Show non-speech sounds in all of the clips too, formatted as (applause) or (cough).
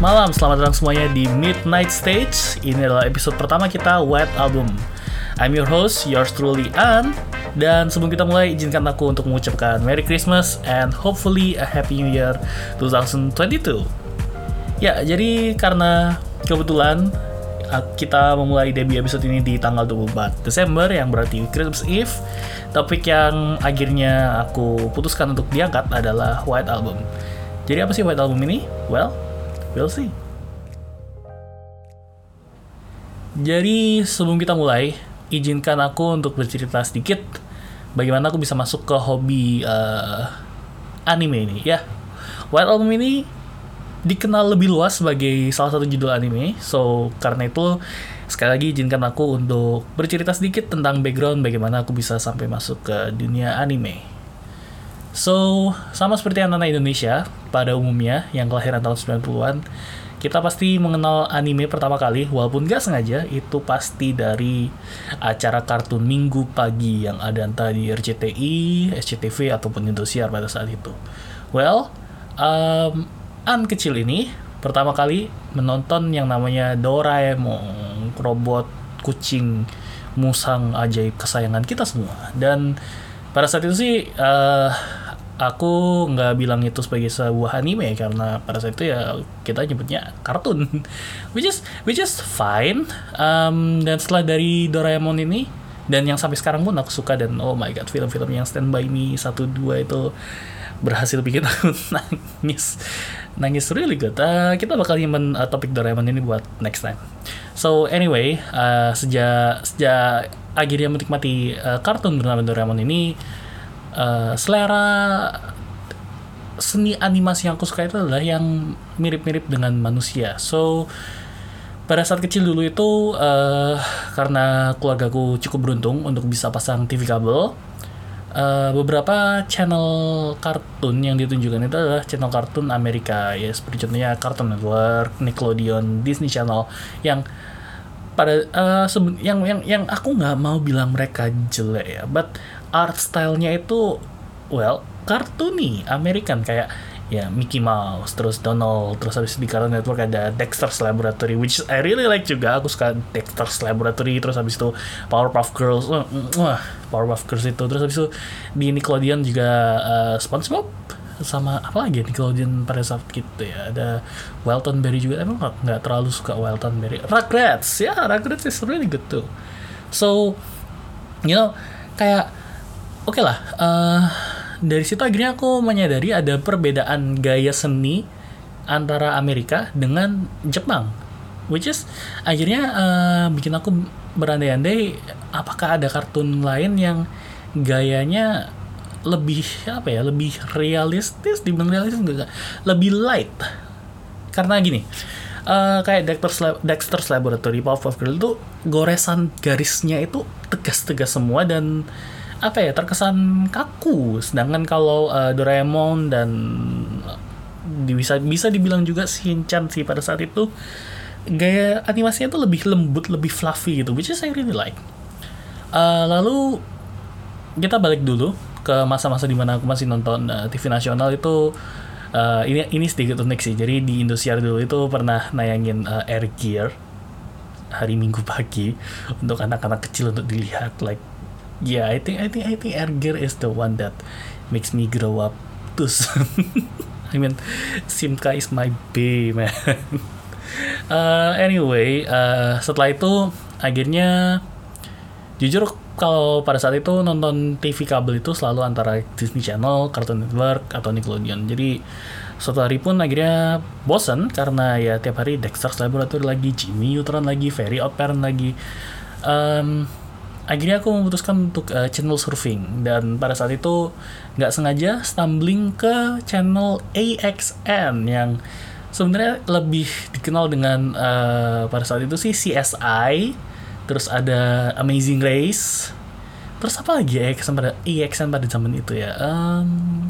malam, selamat datang semuanya di Midnight Stage. Ini adalah episode pertama kita White Album. I'm your host, yours truly, An. Dan sebelum kita mulai, izinkan aku untuk mengucapkan Merry Christmas and hopefully a Happy New Year 2022. Ya, jadi karena kebetulan uh, kita memulai debut episode ini di tanggal 24 Desember yang berarti Christmas Eve. Topik yang akhirnya aku putuskan untuk diangkat adalah White Album. Jadi apa sih White Album ini? Well, we'll see. Jadi sebelum kita mulai, izinkan aku untuk bercerita sedikit bagaimana aku bisa masuk ke hobi uh, anime ini ya. White Album ini dikenal lebih luas sebagai salah satu judul anime. So, karena itu sekali lagi izinkan aku untuk bercerita sedikit tentang background bagaimana aku bisa sampai masuk ke dunia anime. So, sama seperti anak-anak Indonesia pada umumnya yang kelahiran tahun 90-an, kita pasti mengenal anime pertama kali, walaupun gak sengaja, itu pasti dari acara kartun minggu pagi yang ada entah di RCTI, SCTV, ataupun Indosiar pada saat itu. Well, um, An kecil ini pertama kali menonton yang namanya Doraemon, robot kucing musang ajaib kesayangan kita semua. Dan pada saat itu sih uh, aku nggak bilang itu sebagai sebuah anime karena pada saat itu ya kita nyebutnya kartun. (laughs) Which is which is fine. Um, dan setelah dari Doraemon ini dan yang sampai sekarang pun aku suka dan oh my god film-film yang Stand By Me satu dua itu berhasil bikin (laughs) aku nangis. Nangis really good. Uh, kita bakal nyimpen uh, topik Doraemon ini buat next time. So anyway uh, sejak sejak akhirnya menikmati uh, kartun bernama Doraemon ini uh, selera seni animasi yang aku suka itu adalah yang mirip-mirip dengan manusia. So pada saat kecil dulu itu uh, karena keluargaku cukup beruntung untuk bisa pasang TV kabel. Uh, beberapa channel kartun yang ditunjukkan itu adalah channel kartun Amerika ya seperti contohnya Cartoon Network, Nickelodeon, Disney Channel yang pada uh, yang yang yang aku nggak mau bilang mereka jelek ya, but art stylenya itu well kartuni American kayak ya Mickey Mouse terus Donald terus habis di Cartoon Network ada Dexter's Laboratory which I really like juga aku suka Dexter's Laboratory terus habis itu Powerpuff Girls wah, Powerpuff Girls itu terus habis itu di Nickelodeon juga uh, SpongeBob sama apa lagi Nickelodeon pada saat gitu ya. Ada Welton Berry juga emang nggak terlalu suka Welton Berry. Rugrats ya yeah, Rugrats is really good too. So you know kayak oke okay lah uh, dari situ akhirnya aku menyadari ada perbedaan gaya seni antara Amerika dengan Jepang. Which is akhirnya uh, bikin aku berandai-andai apakah ada kartun lain yang gayanya lebih apa ya lebih realistis dibilang realistis enggak lebih light. Karena gini uh, kayak Dexter's, Lab Dexter's Laboratory Powerpuff Girls itu goresan garisnya itu tegas-tegas semua dan apa ya terkesan kaku. Sedangkan kalau uh, Doraemon dan uh, bisa bisa dibilang juga Shinchan sih pada saat itu gaya animasinya tuh lebih lembut lebih fluffy gitu which is I really like. Uh, lalu kita balik dulu ke masa-masa di mana aku masih nonton uh, TV nasional itu uh, ini ini sedikit unik sih jadi di Indosiar dulu itu pernah nayangin uh, Air Gear hari Minggu pagi untuk anak-anak kecil untuk dilihat like yeah, I think I think I think Erger is the one that makes me grow up soon. (laughs) I mean, Simka is my baby man. uh, (laughs) anyway, uh, setelah itu akhirnya jujur kalau pada saat itu nonton TV kabel itu selalu antara Disney Channel, Cartoon Network atau Nickelodeon. Jadi suatu hari pun akhirnya bosen karena ya tiap hari Dexter's Laboratory lagi, Jimmy Neutron lagi, Fairy Odd Parent lagi. Um, akhirnya aku memutuskan untuk uh, channel surfing dan pada saat itu nggak sengaja stumbling ke channel AXN yang sebenarnya lebih dikenal dengan uh, pada saat itu sih CSI terus ada Amazing Race. Terus apa lagi ya AXN pada AXN pada zaman itu ya? Um,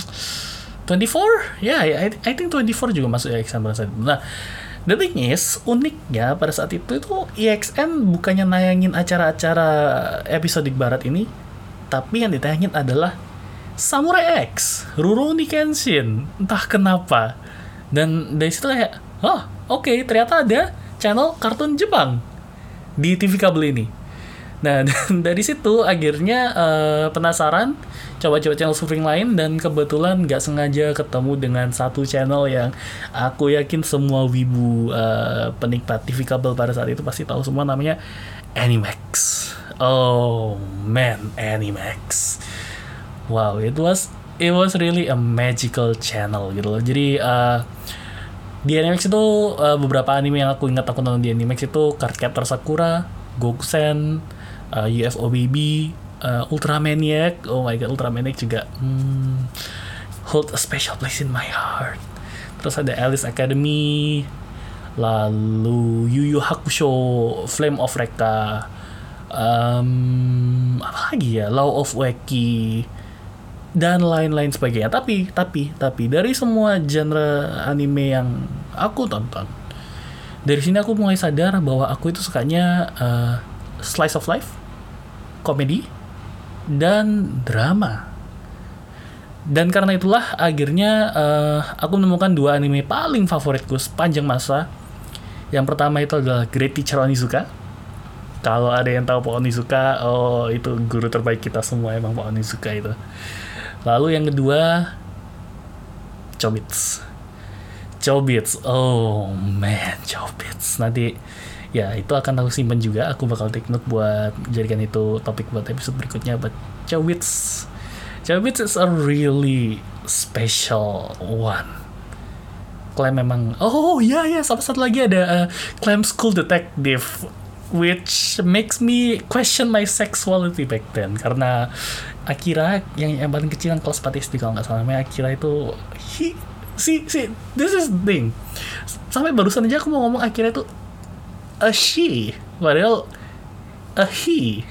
24 ya yeah, I, I think 24 juga masuk AXN pada saat itu. Nah The thing is, uniknya pada saat itu itu EXN bukannya nayangin acara-acara episodik barat ini, tapi yang ditayangin adalah Samurai X, Rurouni Kenshin, entah kenapa. Dan dari situ kayak, oh oke okay, ternyata ada channel kartun Jepang di TV kabel ini. Nah, (laughs) dan dari situ akhirnya uh, penasaran coba-coba channel surfing lain dan kebetulan nggak sengaja ketemu dengan satu channel yang aku yakin semua wibu uh, penikmat TV kabel pada saat itu pasti tahu semua namanya Animax. Oh man, Animax. Wow, it was it was really a magical channel gitu loh. Jadi uh, di Animax itu uh, beberapa anime yang aku ingat aku nonton di Animax itu Cardcaptor Sakura, Gokusen, uh, UFO Baby, uh, Ultramaniac. Oh my god, Ultramaniac juga hmm, hold a special place in my heart. Terus ada Alice Academy, lalu Yu Yu Hakusho, Flame of Reka, um, apa lagi ya, Law of Weki, dan lain-lain sebagainya. Tapi, tapi, tapi dari semua genre anime yang aku tonton, dari sini aku mulai sadar bahwa aku itu sukanya uh, slice of life, komedi, dan drama. Dan karena itulah akhirnya uh, aku menemukan dua anime paling favoritku sepanjang masa. Yang pertama itu adalah Great Teacher Onizuka. Kalau ada yang tahu Pak Onizuka, oh itu guru terbaik kita semua emang Pak Onizuka itu. Lalu yang kedua Chobits. Chobits. Oh man, Chobits. Nanti ya itu akan aku simpan juga. Aku bakal take note buat jadikan itu topik buat episode berikutnya. But Chobits. Chobits is a really special one. Clam memang oh ya ya sama satu lagi ada uh, Clam School Detective which makes me question my sexuality back then karena Akira yang yang paling kecil yang kelas 4 SD kalau nggak salah namanya Akira itu he, si si this is thing sampai barusan aja aku mau ngomong Akira itu a she padahal a he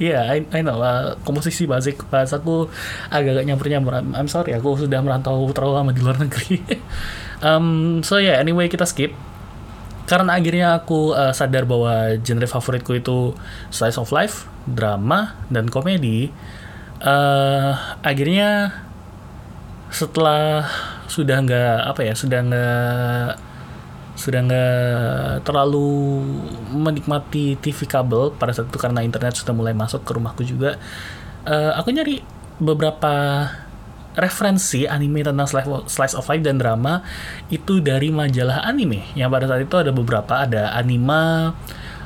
Ya, (laughs) yeah, I, I know. Uh, komposisi bahasa bahasaku agak-agak nyampur-nyampur. I'm sorry, aku sudah merantau terlalu lama di luar negeri. (laughs) um, so yeah, anyway kita skip karena akhirnya aku uh, sadar bahwa genre favoritku itu slice of life, drama, dan komedi. Uh, akhirnya setelah sudah nggak apa ya, sudah nggak sudah nggak terlalu menikmati TV kabel pada saat itu karena internet sudah mulai masuk ke rumahku juga. Uh, aku nyari beberapa referensi anime tentang slice of life dan drama itu dari majalah anime yang pada saat itu ada beberapa ada anima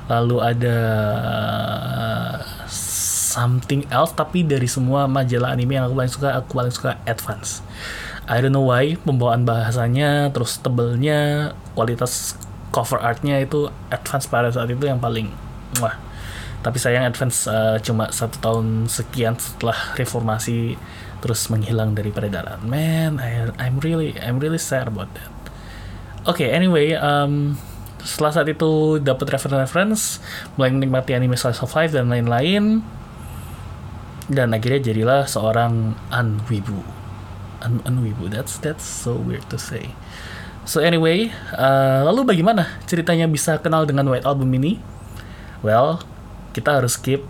lalu ada something else tapi dari semua majalah anime yang aku paling suka aku paling suka advance I don't know why pembawaan bahasanya terus tebelnya kualitas cover artnya itu advance pada saat itu yang paling wah tapi sayang advance uh, cuma satu tahun sekian setelah reformasi terus menghilang dari peredaran. Man, I, I'm really I'm really sad about that. Oke, okay, anyway, um, setelah saat itu dapat reference-reference, mulai menikmati anime slice of life dan lain-lain, dan akhirnya jadilah seorang unwibu. Un unwibu, that's that's so weird to say. So anyway, uh, lalu bagaimana ceritanya bisa kenal dengan White Album ini? Well, kita harus skip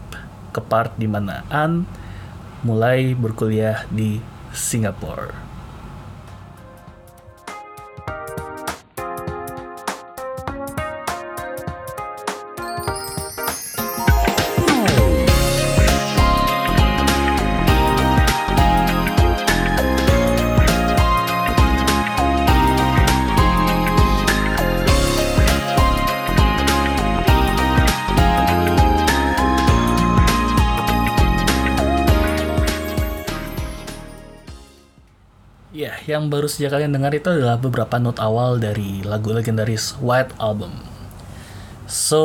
ke part di mana An mulai berkuliah di Singapura. Yang baru saja kalian dengar itu adalah beberapa not awal dari lagu legendaris White Album. So,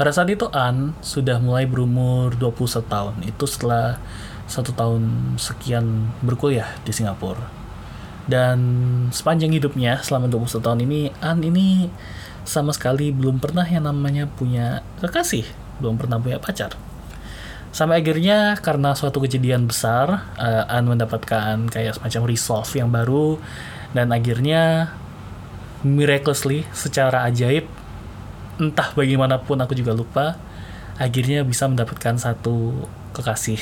pada saat itu An sudah mulai berumur 21 tahun. Itu setelah satu tahun sekian berkuliah di Singapura. Dan sepanjang hidupnya selama 21 tahun ini, An ini sama sekali belum pernah yang namanya punya kekasih, belum pernah punya pacar Sampai akhirnya karena suatu kejadian besar, uh, An mendapatkan kayak semacam resolve yang baru dan akhirnya miraculously secara ajaib entah bagaimanapun aku juga lupa akhirnya bisa mendapatkan satu kekasih.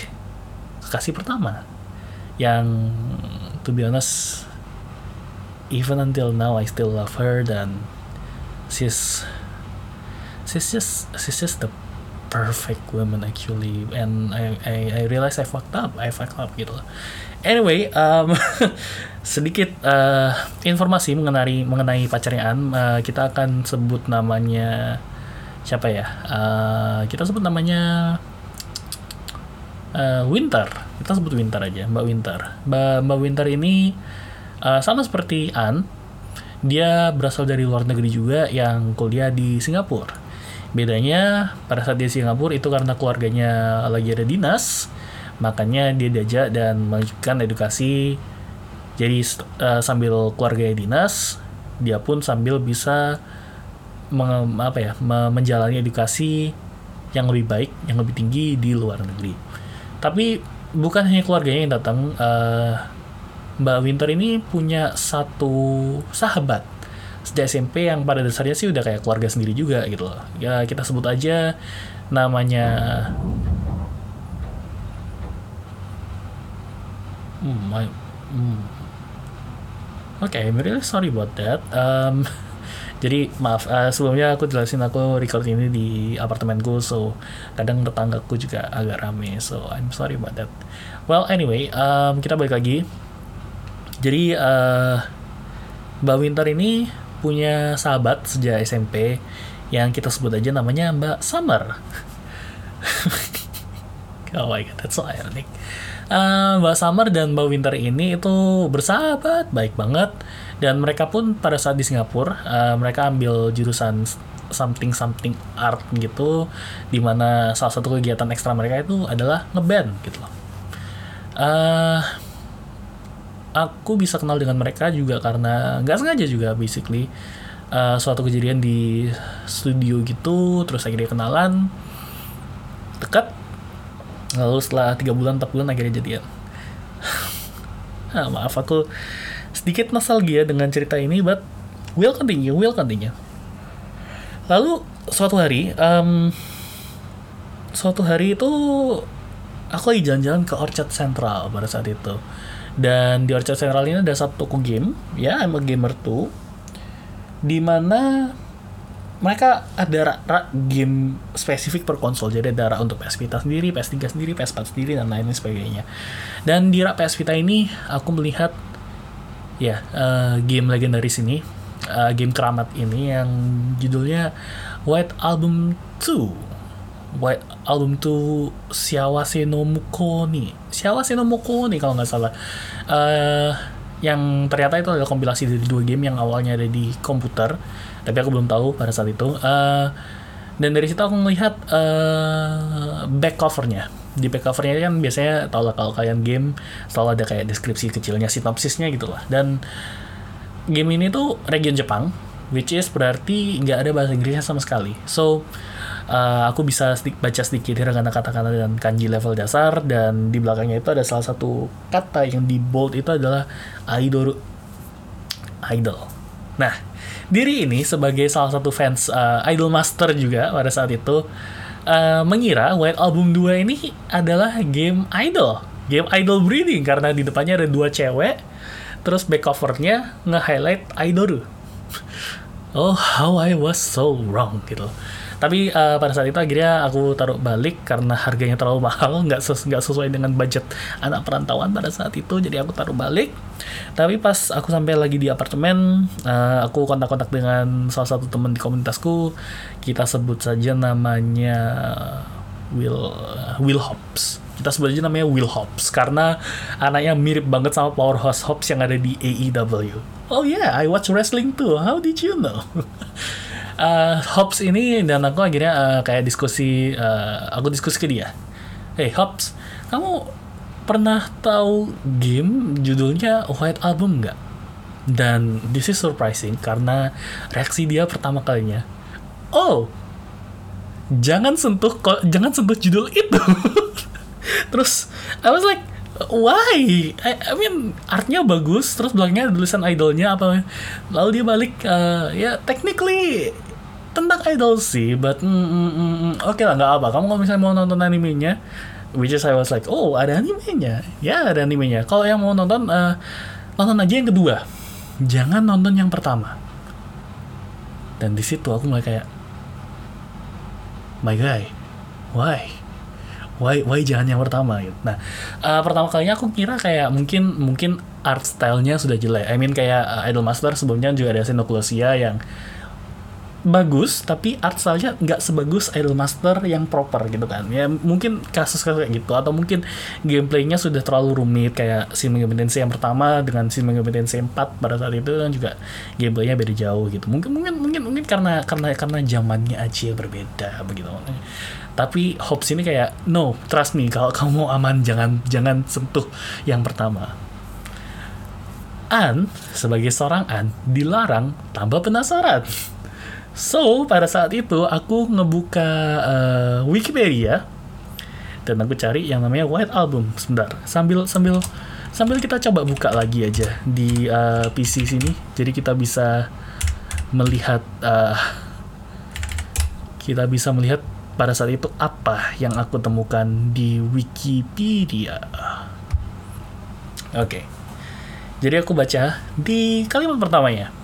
Kekasih pertama yang to be honest even until now I still love her dan she's she's just she's just the perfect woman actually. And I I, I realize I fucked up. I fucked up gitu. Anyway um, (laughs) sedikit uh, informasi mengenai mengenai pacarnya An. Uh, kita akan sebut namanya siapa ya? Uh, kita sebut namanya uh, Winter. Kita sebut Winter aja Mbak Winter. Mbak Mbak Winter ini uh, sama seperti An dia berasal dari luar negeri juga yang kuliah di Singapura Bedanya pada saat dia Singapura itu karena keluarganya lagi ada dinas, makanya dia diajak dan melanjutkan edukasi. Jadi uh, sambil keluarganya dinas, dia pun sambil bisa meng, apa ya, menjalani edukasi yang lebih baik, yang lebih tinggi di luar negeri. Tapi bukan hanya keluarganya yang datang, uh, Mbak Winter ini punya satu sahabat sejak SMP yang pada dasarnya sih udah kayak keluarga sendiri juga gitu loh. Ya kita sebut aja namanya hmm, my, hmm. Oke, okay, really sorry about that. Um, (laughs) jadi maaf uh, sebelumnya aku jelasin aku record ini di apartemenku so kadang tetanggaku juga agak rame so I'm sorry about that well anyway um, kita balik lagi jadi uh, Mbak Winter ini punya sahabat sejak SMP yang kita sebut aja namanya Mbak Summer. (laughs) oh my god, that's so ironic. Uh, Mbak Summer dan Mbak Winter ini itu bersahabat, baik banget. Dan mereka pun pada saat di Singapura, uh, mereka ambil jurusan something something art gitu, di mana salah satu kegiatan ekstra mereka itu adalah ngeband gitu loh. Uh, aku bisa kenal dengan mereka juga karena nggak sengaja juga basically. Uh, suatu kejadian di studio gitu terus akhirnya kenalan. Dekat. Lalu setelah tiga bulan empat bulan akhirnya jadian. Nah, (laughs) maaf aku sedikit nostalgia dengan cerita ini but will continue will continue. Lalu suatu hari um, suatu hari itu aku lagi jalan-jalan ke Orchard Central pada saat itu dan di Orchard Central ini ada satu toko game, ya I'm a gamer tuh, di mana mereka ada rak, rak game spesifik per konsol. Jadi ada rak untuk PS Vita sendiri, PS3 sendiri, PS4 sendiri dan lain sebagainya. Dan di rak PS Vita ini aku melihat ya uh, game legendaris ini, uh, game keramat ini yang judulnya White Album 2 White album tuh Siawase no Muko nih Siawase no Muko nih kalau nggak salah. Uh, yang ternyata itu adalah kompilasi dari dua game yang awalnya ada di komputer tapi aku belum tahu pada saat itu. Uh, dan dari situ aku melihat uh, back covernya. Di back covernya kan biasanya tau lah kalau kalian game selalu ada kayak deskripsi kecilnya sinopsisnya gitu lah dan game ini tuh region Jepang which is berarti nggak ada bahasa Inggrisnya sama sekali. So uh, aku bisa sedikit, baca sedikit hiragana kata-kata dan kanji level dasar dan di belakangnya itu ada salah satu kata yang di bold itu adalah idol idol. Nah, diri ini sebagai salah satu fans uh, Idol Master juga pada saat itu uh, mengira White Album 2 ini adalah game idol, game idol breeding karena di depannya ada dua cewek, terus back covernya nge-highlight idol. (laughs) Oh, how I was so wrong gitu tapi uh, pada saat itu akhirnya aku taruh balik karena harganya terlalu (laughs) mahal nggak ses sesuai dengan budget anak perantauan pada saat itu jadi aku taruh balik tapi pas aku sampai lagi di apartemen uh, aku kontak-kontak dengan salah satu teman di komunitasku kita sebut saja namanya Will Will Hobbs kita sebut aja namanya Will Hobbs karena anaknya mirip banget sama Powerhouse Hobbs yang ada di AEW. Oh yeah, I watch wrestling too. How did you know? (laughs) uh, Hobbs ini dan aku akhirnya uh, kayak diskusi uh, aku diskusi ke dia. Hey Hobbs kamu pernah tahu game judulnya White Album nggak? Dan this is surprising karena reaksi dia pertama kalinya oh jangan sentuh jangan sentuh judul itu. (laughs) Terus I was like why? I, I mean artnya bagus terus belakangnya tulisan idolnya apa lalu dia balik uh, ya technically tentang idol sih but mm, mm, mm, mm oke okay lah nggak apa kamu kalau misalnya mau nonton animenya which is I was like oh ada animenya. Ya ada animenya. Kalau yang mau nonton uh, nonton aja yang kedua. Jangan nonton yang pertama. Dan di situ aku mulai kayak my guy why? Why why jangan yang pertama? Gitu nah uh, pertama kalinya aku kira kayak mungkin mungkin art stylenya sudah jelek. I mean kayak uh, Idolmaster sebelumnya juga ada Xenoculossia yang bagus tapi art stylenya nggak sebagus Idolmaster yang proper gitu kan. Ya mungkin kasus-kasus kayak gitu atau mungkin gameplaynya sudah terlalu rumit kayak Shin Megami yang pertama dengan Shin Megami Tensei 4 pada saat itu kan juga gameplaynya beda jauh gitu. Mungkin mungkin mungkin mungkin karena karena karena zamannya aja berbeda begitu. Tapi Hobbs ini kayak no trust me kalau kamu mau aman jangan jangan sentuh yang pertama. An sebagai seorang An dilarang tambah penasaran So, pada saat itu aku ngebuka uh, Wikipedia dan aku cari yang namanya White Album. Sebentar, sambil sambil sambil kita coba buka lagi aja di uh, eh, PC sini. Jadi kita bisa melihat uh, kita bisa melihat pada saat itu apa yang aku temukan di Wikipedia. Oke. Okay. Jadi aku baca di kalimat pertamanya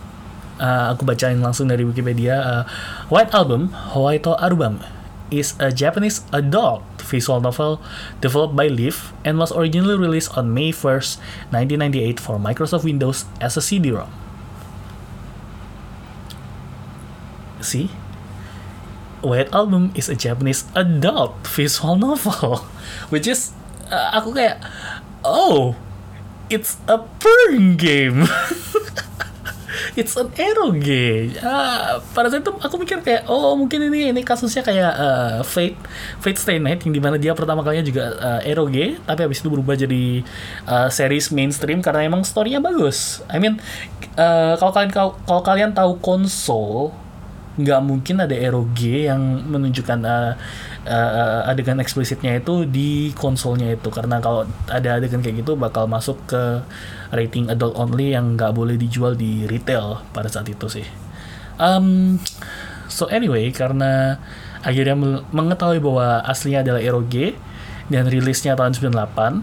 uh, aku bacain langsung dari Wikipedia. Uh, White Album, Howaito Arubam, is a Japanese adult visual novel developed by Leaf and was originally released on May 1st, 1998 for Microsoft Windows as a CD-ROM. See? White Album is a Japanese adult (laughs) visual novel, (laughs) which is uh, aku kayak, oh, it's a porn game. (laughs) it's an eroge ah, pada saat itu aku mikir kayak oh mungkin ini ini kasusnya kayak uh, Fate Fate Stay Night yang di mana dia pertama kalinya juga uh, eroge tapi habis itu berubah jadi uh, series mainstream karena emang storynya bagus. I mean uh, kalau kalian kalau kalian tahu konsol nggak mungkin ada ROG yang menunjukkan uh, uh, adegan eksplisitnya itu di konsolnya itu karena kalau ada adegan kayak gitu bakal masuk ke rating adult only yang nggak boleh dijual di retail pada saat itu sih. Um, so anyway karena akhirnya mengetahui bahwa aslinya adalah ROG dan rilisnya tahun 98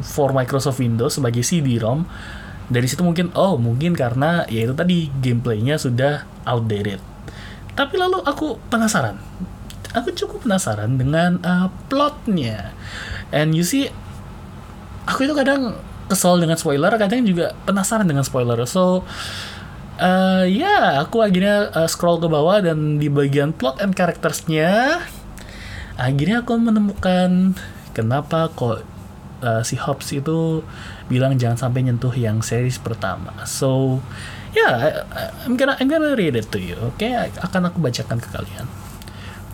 for Microsoft Windows sebagai CD-ROM dari situ mungkin oh mungkin karena ya itu tadi gameplaynya sudah outdated tapi lalu aku penasaran. Aku cukup penasaran dengan uh, plotnya. And you see, aku itu kadang kesel dengan spoiler, kadang juga penasaran dengan spoiler. So, uh, ya yeah, aku akhirnya uh, scroll ke bawah dan di bagian plot and charactersnya, akhirnya aku menemukan kenapa kok uh, si Hobbs itu bilang jangan sampai nyentuh yang series pertama. So, yeah, I'm gonna I'm gonna read it to you. Oke, okay? akan aku bacakan ke kalian.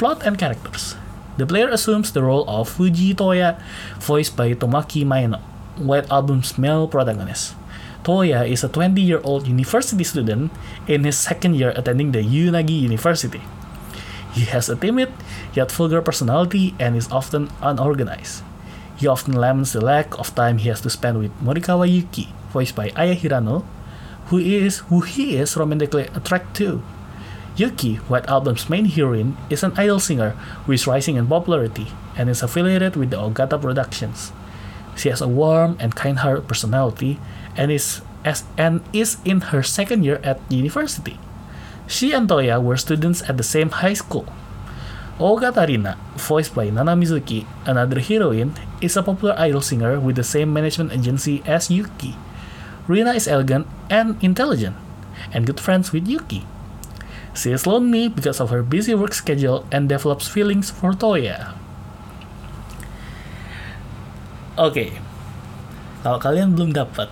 Plot and characters. The player assumes the role of Fuji Toya, voiced by Tomaki Maeno, White Album's male protagonist. Toya is a 20-year-old university student in his second year attending the Unagi University. He has a timid yet vulgar personality and is often unorganized. He often laments the lack of time he has to spend with Morikawa Yuki, voiced by Aya Hirano, who is who he is romantically attracted to. Yuki, White Album's main heroine, is an idol singer who is rising in popularity and is affiliated with the Ogata Productions. She has a warm and kind-hearted personality and is as and is in her second year at university. She and Toya were students at the same high school. Ogata Rina, voiced by Nana Mizuki, another heroine, is a popular idol singer with the same management agency as Yuki. Rina is elegant and intelligent, and good friends with Yuki. She is lonely because of her busy work schedule and develops feelings for Toya. Oke, okay. kalau kalian belum dapat,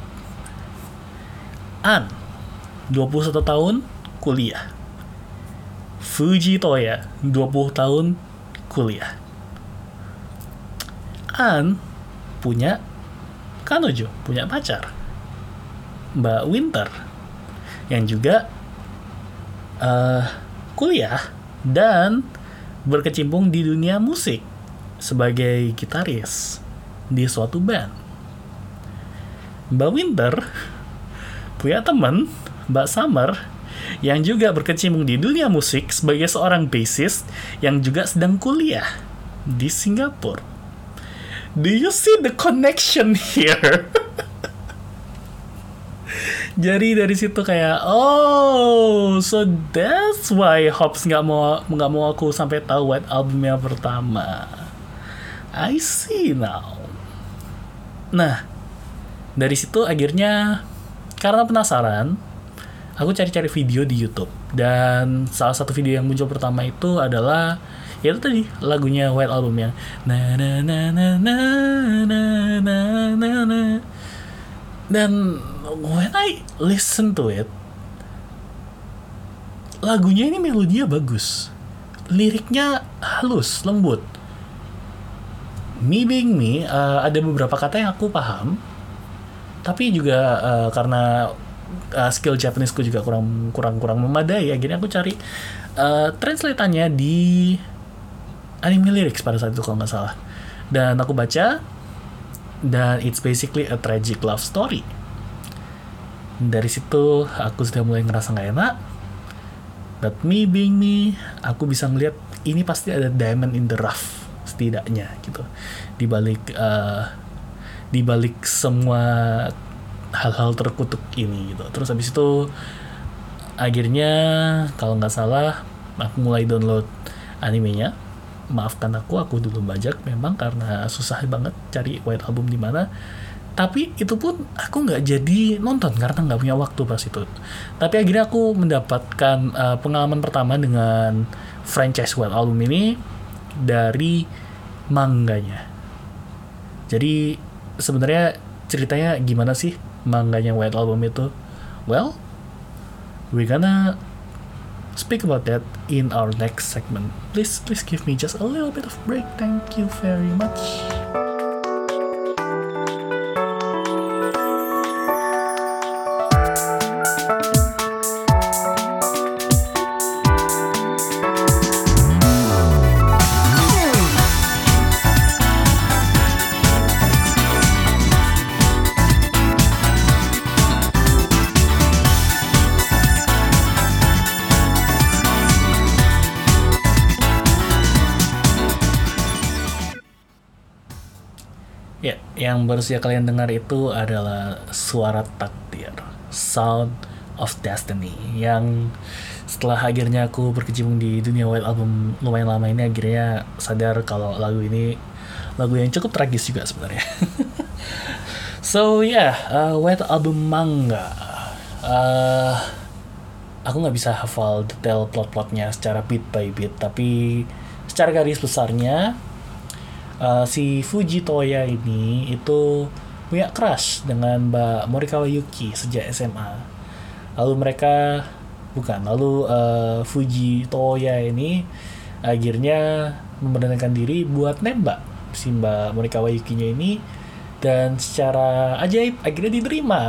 An, 21 tahun, kuliah. Fuji Toya, 20 tahun, kuliah. An punya kanojo, punya pacar Mbak Winter yang juga uh, kuliah dan berkecimpung di dunia musik sebagai gitaris di suatu band. Mbak Winter punya teman, Mbak Summer, yang juga berkecimpung di dunia musik sebagai seorang bassist yang juga sedang kuliah di Singapura. Do you see the connection (laughs) here? Jadi dari situ kayak oh so that's why Hobbs nggak mau nggak mau aku sampai tahu White Album yang pertama. I see now. Nah dari situ akhirnya karena penasaran aku cari-cari video di YouTube dan salah satu video yang muncul pertama itu adalah ya itu tadi lagunya White Album yang na na na na na na na na dan when I listen to it lagunya ini melodinya bagus. Liriknya halus lembut. Me being me uh, ada beberapa kata yang aku paham tapi juga uh, karena uh, skill Japaneseku juga kurang kurang kurang memadai akhirnya aku cari uh, translatannya di anime lyrics pada saat itu kalau nggak salah. Dan aku baca dan it's basically a tragic love story. Dari situ aku sudah mulai ngerasa nggak enak. But me being me aku bisa ngeliat ini pasti ada diamond in the rough setidaknya gitu. Di balik uh, di balik semua hal-hal terkutuk ini gitu. Terus habis itu akhirnya kalau nggak salah aku mulai download animenya maafkan aku aku dulu bajak memang karena susah banget cari white album di mana. Tapi itu pun aku nggak jadi nonton karena nggak punya waktu pas itu. Tapi akhirnya aku mendapatkan uh, pengalaman pertama dengan franchise White Album ini dari mangganya. Jadi sebenarnya ceritanya gimana sih mangganya White Album itu? Well we gonna speak about that in our next segment. Please please give me just a little bit of break. Thank you very much yang baru saja kalian dengar itu adalah suara takdir, Sound of Destiny, yang setelah akhirnya aku berkecimpung di dunia White Album lumayan lama ini akhirnya sadar kalau lagu ini lagu yang cukup tragis juga sebenarnya. (laughs) so yeah, uh, White Album manga. Uh, aku nggak bisa hafal detail plot-plotnya secara bit by bit, tapi secara garis besarnya uh, si Fuji Toya ini itu punya crush dengan Mbak Morikawa Yuki sejak SMA. Lalu mereka bukan, lalu uh, Fuji Toya ini akhirnya memberanikan diri buat nembak si Mbak Morikawa Yukinya ini dan secara ajaib akhirnya diterima.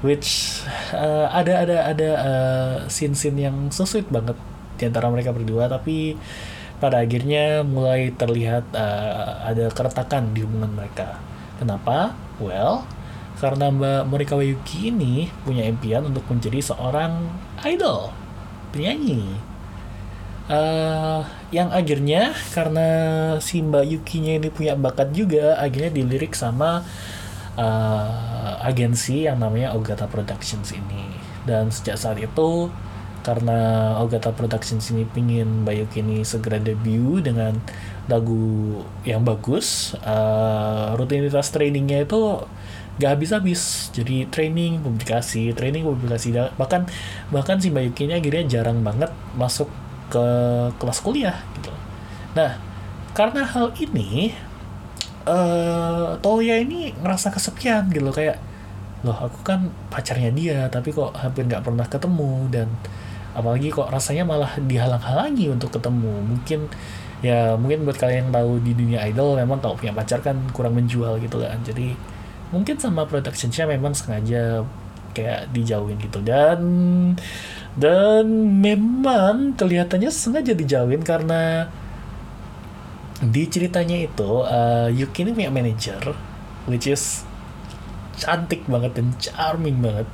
Which uh, ada ada ada uh, scene-scene yang so banget di antara mereka berdua tapi pada akhirnya mulai terlihat uh, ada keretakan di hubungan mereka. Kenapa? Well, karena Mbak Morikawa Yuki ini punya impian untuk menjadi seorang idol, penyanyi. Uh, yang akhirnya karena si Mbak Yukinya ini punya bakat juga, akhirnya dilirik sama uh, agensi yang namanya Ogata Productions ini. Dan sejak saat itu karena Ogata Productions ini pingin Bayuki ini segera debut dengan lagu yang bagus. Uh, rutinitas trainingnya itu gak habis-habis. Jadi training publikasi training publikasi. Bahkan bahkan si Bayuki ini akhirnya jarang banget masuk ke kelas kuliah gitu. Nah karena hal ini uh, Toya ini ngerasa kesepian gitu. Kayak loh aku kan pacarnya dia tapi kok hampir nggak pernah ketemu dan apalagi kok rasanya malah dihalang-halangi untuk ketemu. Mungkin ya mungkin buat kalian yang tahu di dunia idol memang kalau punya pacar kan kurang menjual gitu kan. Jadi mungkin sama productionnya memang sengaja kayak dijauhin gitu. Dan dan memang kelihatannya sengaja dijauhin karena di ceritanya itu uh, Yuki ini punya manager which is cantik banget dan charming banget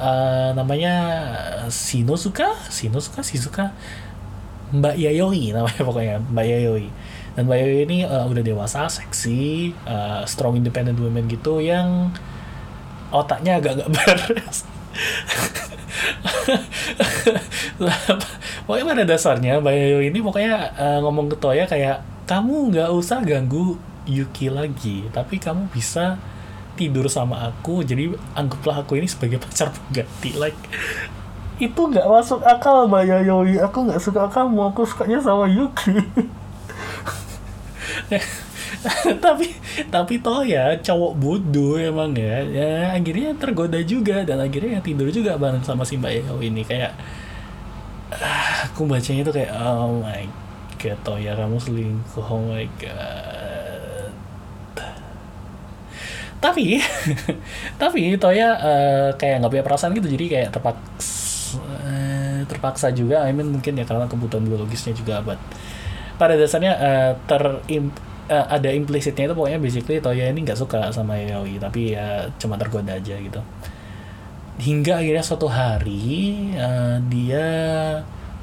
uh, namanya Sinosuka Sinosuka Shizuka Mbak Yayoi (laughs) namanya pokoknya Mbak Yayoi. Dan Mbak Yayoi ini uh, udah dewasa seksi uh, strong independent women gitu yang otaknya agak-agak (laughs) beres. (laughs) Pokoknya pada dasarnya Bayo ini pokoknya uh, ngomong ke Toya kayak kamu nggak usah ganggu Yuki lagi tapi kamu bisa tidur sama aku jadi anggaplah aku ini sebagai pacar pengganti. Like itu nggak masuk akal Mbak Yayoi. Aku nggak suka kamu aku sukanya sama Yuki. (laughs) Tapi tapi toh ya cowok bodoh emang ya. Ya akhirnya tergoda juga dan akhirnya tidur juga bareng sama si Mbak Yayoi ini. Kayak ah, aku bacanya itu kayak oh my god toh ya kamu selingkuh oh my god tapi (laughs) tapi Toya uh, kayak nggak punya perasaan gitu jadi kayak terpaksa uh, terpaksa juga. I mean mungkin ya karena kebutuhan biologisnya juga but pada dasarnya uh, ter uh, ada implicitnya itu pokoknya basically Toya ini nggak suka sama Yayoi tapi ya cuma tergoda aja gitu. Hingga akhirnya suatu hari uh, dia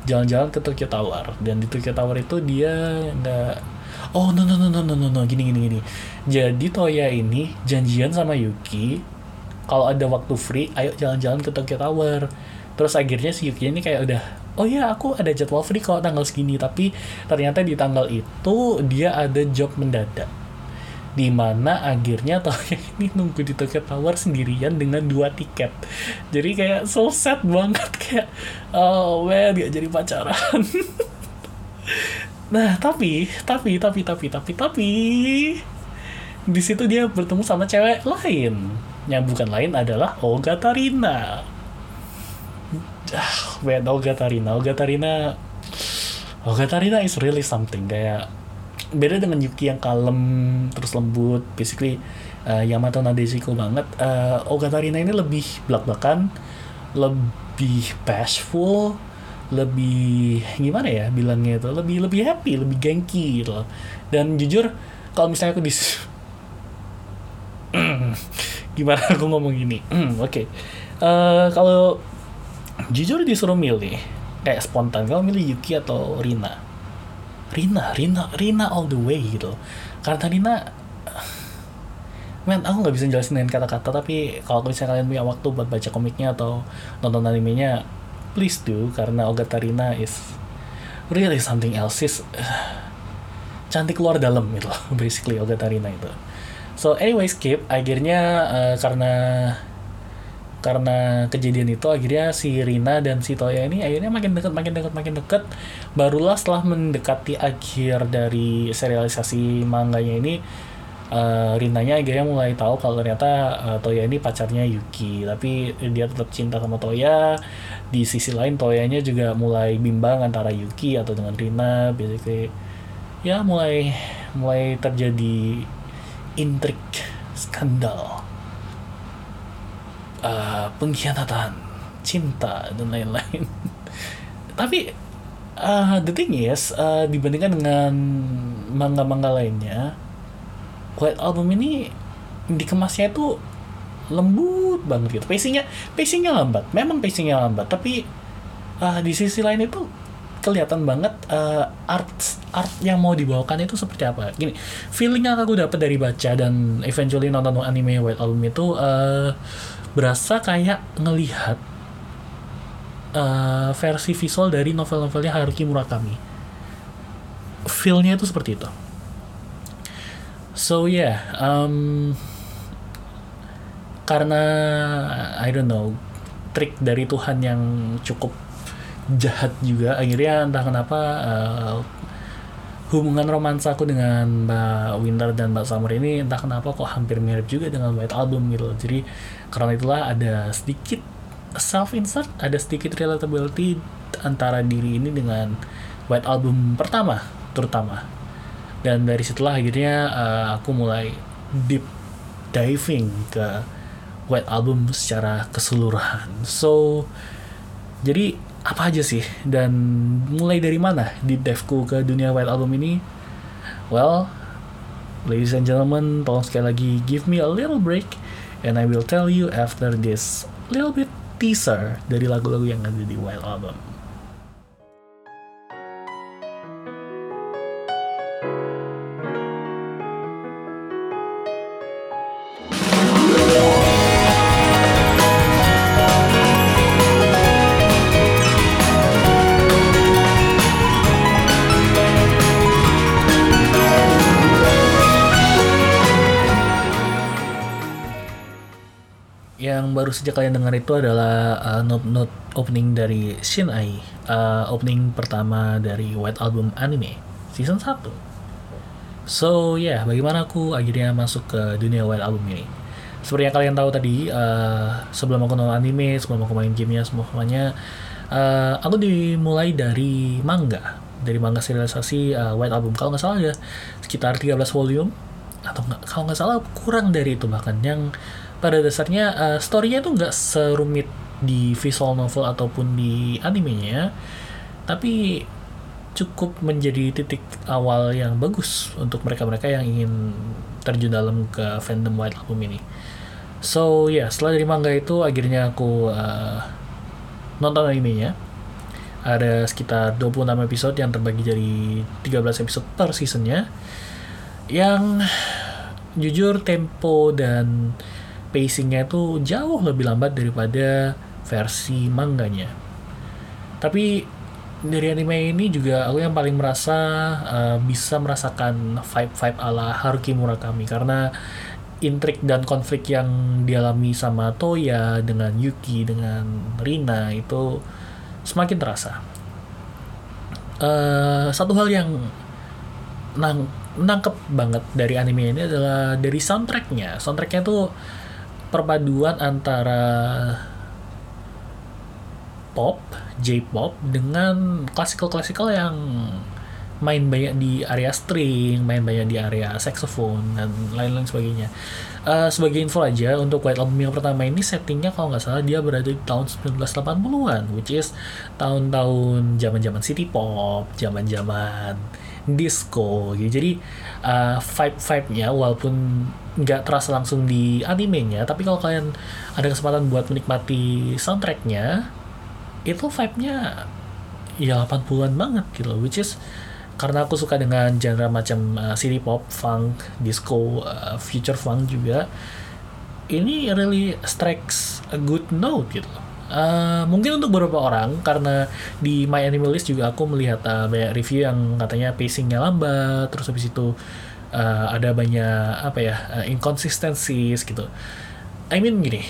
jalan-jalan ke Tokyo Tower. Dan di Tokyo Tower itu dia nggak oh no no no no no no no. Gini gini gini. Jadi Toya ini janjian sama Yuki kalau ada waktu free ayo jalan-jalan ke Tokyo Tower. Terus akhirnya si Yuki ini kayak udah oh ya aku ada jadwal free kalau tanggal segini. Tapi ternyata di tanggal itu dia ada job mendadak. Di mana akhirnya (laughs) Toya ini nunggu di Tokyo Tower sendirian dengan dua tiket. Jadi kayak so sad banget kayak oh well dia jadi pacaran (laughs) nah tapi tapi tapi tapi tapi tapi di situ dia bertemu sama cewek lain yang bukan lain adalah Olga Tarina. Ah man Olga Tarina. Olga Tarina Olga Tarina is really something. Kayak beda dengan Yuki yang kalem terus lembut basically uh, Yamato Nadeshiko banget. Uh, Olga Tarina ini lebih belak-belakan lebih bashful lebih gimana ya bilangnya itu lebih lebih happy lebih gengki gitu dan jujur kalau misalnya aku dis (clears throat) gimana aku ngomong gini? (clears throat) Oke. Okay. uh, kalau jujur disuruh milih kayak spontan kalau milih Yuki atau Rina? Rina Rina Rina all the way gitu karena Rina (sighs) men aku nggak bisa jelasin dengan kata-kata tapi kalau misalnya kalian punya waktu buat baca komiknya atau nonton animenya please do karena Olga Tarina is really something else. Is uh, (sighs) cantik luar dalam gitu (laughs) basically Olga Tarina itu. So anyway skip akhirnya uh, karena karena kejadian itu akhirnya si Rina dan si Toya ini akhirnya makin dekat makin dekat makin dekat barulah setelah mendekati akhir dari serialisasi manganya ini uh, Rinanya akhirnya mulai tahu kalau ternyata uh, Toya ini pacarnya Yuki. Tapi dia tetap cinta sama Toya di sisi lain Toyanya juga mulai bimbang antara Yuki atau dengan Rina basically. Ya mulai mulai terjadi intrik skandal uh, pengkhianatan cinta dan lain-lain. (laughs) Tapi uh, the thing is uh, dibandingkan dengan manga-manga lainnya White Album ini dikemasnya itu lembut banget gitu pacingnya pacingnya lambat memang pacingnya lambat tapi uh, di sisi lain itu kelihatan banget uh, art art yang mau dibawakan itu seperti apa gini feeling yang aku dapat dari baca dan eventually nonton anime White Album itu uh, berasa kayak ngelihat uh, versi visual dari novel-novelnya Haruki Murakami. Feelnya itu seperti itu. So yeah, um, karena I don't know trik dari Tuhan yang cukup jahat juga. Akhirnya entah kenapa uh, hubungan romansa aku dengan Mbak Winter dan Mbak Summer ini entah kenapa kok hampir mirip juga dengan White Album gitu jadi karena itulah ada sedikit self insert ada sedikit relatability antara diri ini dengan White Album pertama terutama. Dan dari situlah akhirnya uh, aku mulai deep diving ke White Album secara keseluruhan. So jadi apa aja sih? Dan mulai dari mana di devku ke dunia White Album ini? Well ladies and gentlemen tolong sekali lagi give me a little break and I will tell you after this little bit teaser dari lagu-lagu yang ada di White Album baru saja kalian dengar itu adalah uh, note-note opening dari Shin Ai, uh, opening pertama dari White Album anime season 1. So ya, yeah, bagaimana aku akhirnya masuk ke dunia White Album ini? Seperti yang kalian tahu tadi, uh, sebelum aku nonton anime, sebelum aku main gamenya semuanya, uh, aku dimulai dari manga, dari manga serialisasi uh, White Album. Kalau nggak salah ya sekitar 13 volume atau nggak kalau nggak salah kurang dari itu bahkan yang pada dasarnya uh, storynya itu nggak serumit di visual novel ataupun di animenya tapi cukup menjadi titik awal yang bagus untuk mereka-mereka yang ingin terjun dalam ke fandom White Album ini. So ya yeah, setelah dari manga itu akhirnya aku uh, nonton animenya. Ada sekitar 26 episode yang terbagi jadi 13 episode per seasonnya. Yang jujur tempo dan pacingnya itu jauh lebih lambat daripada versi manganya. Tapi dari anime ini juga aku yang paling merasa uh, bisa merasakan vibe-vibe ala Haruki Murakami karena intrik dan konflik yang dialami sama Toya dengan Yuki dengan Rina itu semakin terasa. Uh, satu hal yang nang nangkep banget dari anime ini adalah dari soundtracknya. Soundtracknya tuh perpaduan antara pop, J-pop dengan klasikal-klasikal yang main banyak di area string, main banyak di area saxophone dan lain-lain sebagainya. Uh, sebagai info aja untuk White Album yang pertama ini settingnya kalau nggak salah dia berada di tahun 1980-an, which is tahun-tahun zaman-zaman city pop, zaman-zaman disco gitu. Jadi uh, vibe-vibe-nya walaupun nggak terasa langsung di animenya, tapi kalau kalian ada kesempatan buat menikmati soundtracknya, itu vibe-nya ya 80-an banget gitu which is karena aku suka dengan genre macam uh, city pop, funk, disco, uh, future funk juga, ini really strikes a good note gitu Uh, mungkin untuk beberapa orang karena di My Anime List juga aku melihat uh, banyak review yang katanya pacingnya lambat terus habis itu ada banyak apa ya uh, inconsistencies gitu. I mean gini,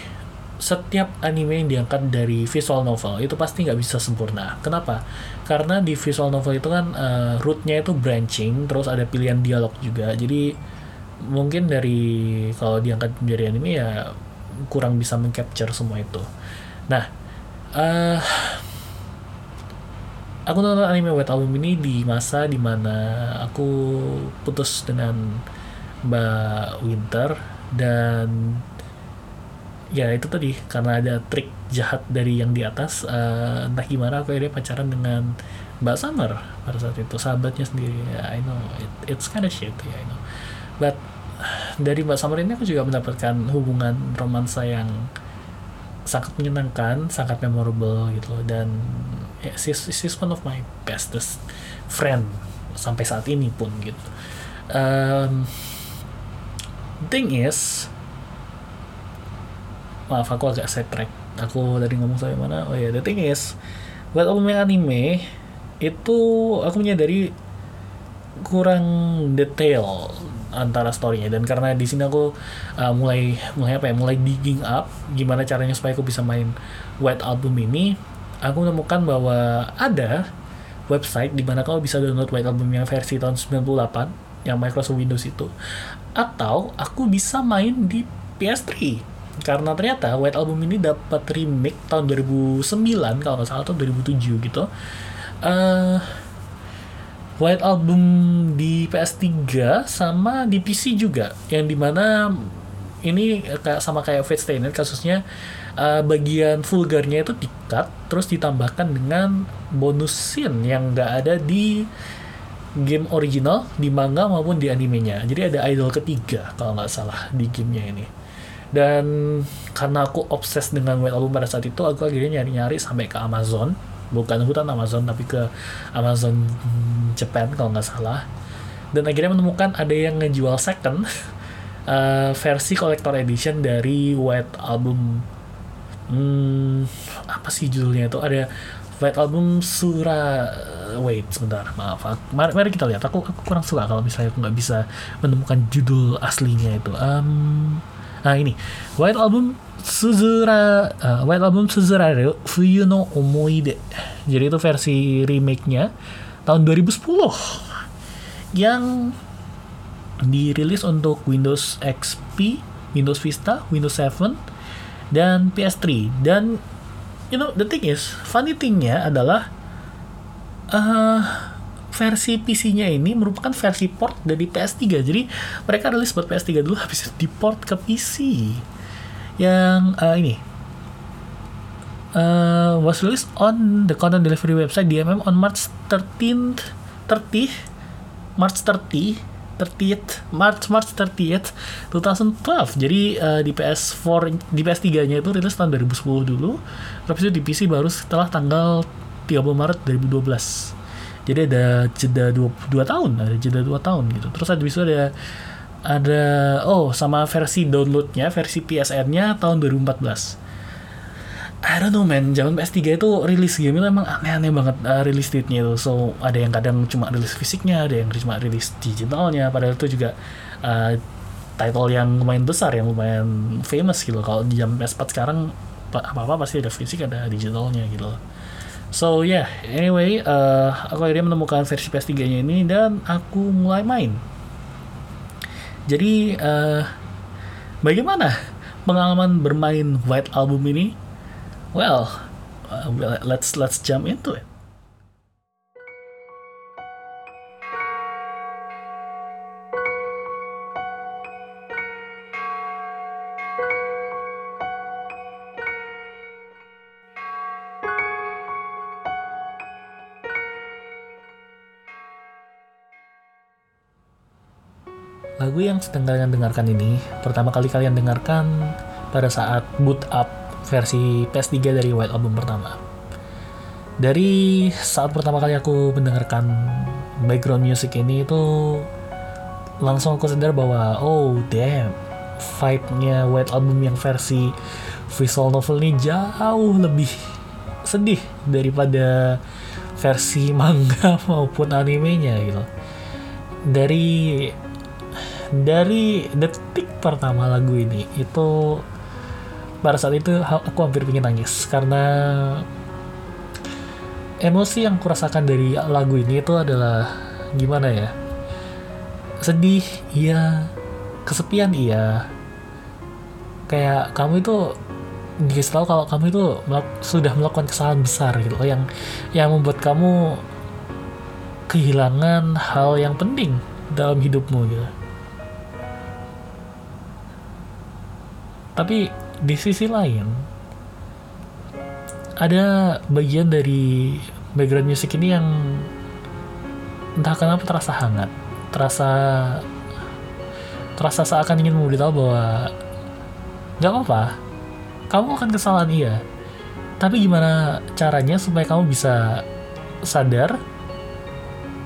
setiap anime yang diangkat dari visual novel itu pasti nggak bisa sempurna. Kenapa? Karena di visual novel itu kan uh, rootnya itu branching, terus ada pilihan dialog juga. Jadi mungkin dari kalau diangkat dari anime ya kurang bisa mengcapture semua itu. Nah, uh, aku nonton anime White Album ini di masa di mana aku putus dengan Mbak Winter dan ya itu tadi karena ada trik jahat dari yang di atas uh, entah gimana aku akhirnya pacaran dengan Mbak Summer pada saat itu sahabatnya sendiri. Ya I know it, it's kind of shit ya I know. But dari Mbak Summer ini aku juga mendapatkan hubungan romansa yang sangat menyenangkan, sangat memorable gitu dan ya, she's, she's one of my bestest friend sampai saat ini pun gitu. Um, thing is, maaf aku agak side track. Aku tadi ngomong sampai mana? Oh ya, yeah, the thing is, buat album anime itu aku menyadari kurang detail antara storynya dan karena di sini aku uh, mulai mulai apa ya mulai digging up gimana caranya supaya aku bisa main White Album ini aku menemukan bahwa ada website di mana kamu bisa download White Album yang versi tahun 98 yang Microsoft Windows itu. Atau aku bisa main di PS3 karena ternyata White Album ini dapat remake tahun 2009 kalau nggak salah atau 2007 gitu. Uh, White Album di PS3 sama di PC juga yang di mana ini kayak sama kayak Fate Stay kasusnya uh, bagian vulgarnya itu dikat terus ditambahkan dengan bonus scene yang nggak ada di game original di manga maupun di animenya. Jadi ada idol ketiga kalau nggak salah di gamenya ini. Dan karena aku obses dengan White Album pada saat itu aku akhirnya nyari-nyari sampai ke Amazon. Bukan hutan Amazon tapi ke Amazon Japan kalau nggak salah. Dan akhirnya menemukan ada yang ngejual second uh, (laughs) versi collector edition dari White Album hmm, apa sih judulnya itu? Ada White Album Sura wait sebentar maaf mari, mari kita lihat. Aku aku kurang suka kalau misalnya aku nggak bisa menemukan judul aslinya itu. Um, Nah ini. White Album Suzura uh, White Album Suzuraru Fuyu no Omoide. Jadi itu versi remake-nya tahun 2010 yang dirilis untuk Windows XP, Windows Vista, Windows 7 dan PS3 dan you know the thing is funny thingnya adalah uh, versi PC-nya ini merupakan versi port dari PS3 jadi mereka rilis buat PS3 dulu (laughs) habis di port ke PC yang uh, ini uh, was released on the content delivery website DMM on March 13th 30 March 30 30th March March 30th 2012 jadi uh, di PS4 di PS3 nya itu rilis tahun 2010 dulu. Terus itu di PC baru setelah tanggal 30 Maret 2012 jadi ada jeda 2, 2 tahun ada jeda 2 tahun gitu. Terus habis itu ada ada oh sama versi downloadnya versi PSN-nya tahun 2014 I don't know man, zaman PS3 itu rilis game itu emang aneh-aneh banget uh, rilis date-nya itu. So, ada yang kadang cuma rilis fisiknya, ada yang cuma rilis digitalnya, padahal itu juga uh, title yang lumayan besar, yang lumayan famous gitu. Kalau di jam PS4 sekarang, apa-apa pasti ada fisik, ada digitalnya gitu. So, yeah, anyway, uh, aku akhirnya menemukan versi PS3-nya ini dan aku mulai main. Jadi, uh, bagaimana pengalaman bermain White Album ini? Well, uh, let's let's jump into it. Lagu yang sedang kalian dengarkan ini pertama kali kalian dengarkan pada saat boot up versi PS3 dari White Album pertama. Dari saat pertama kali aku mendengarkan background music ini itu langsung aku sadar bahwa oh damn vibe-nya White Album yang versi visual novel ini jauh lebih sedih daripada versi (laughs) manga maupun animenya gitu. Dari dari detik pertama lagu ini itu pada saat itu aku hampir ingin nangis. Karena emosi yang kurasakan dari lagu ini itu adalah gimana ya? Sedih iya. Kesepian iya. Kayak kamu itu dikasih tahu kalau kamu itu sudah melakukan kesalahan besar gitu loh yang yang membuat kamu kehilangan hal yang penting dalam hidupmu gitu. Tapi di sisi lain ada bagian dari background music ini yang entah kenapa terasa hangat terasa terasa seakan ingin memberitahu bahwa nggak apa-apa kamu akan kesalahan iya. Tapi gimana caranya supaya kamu bisa sadar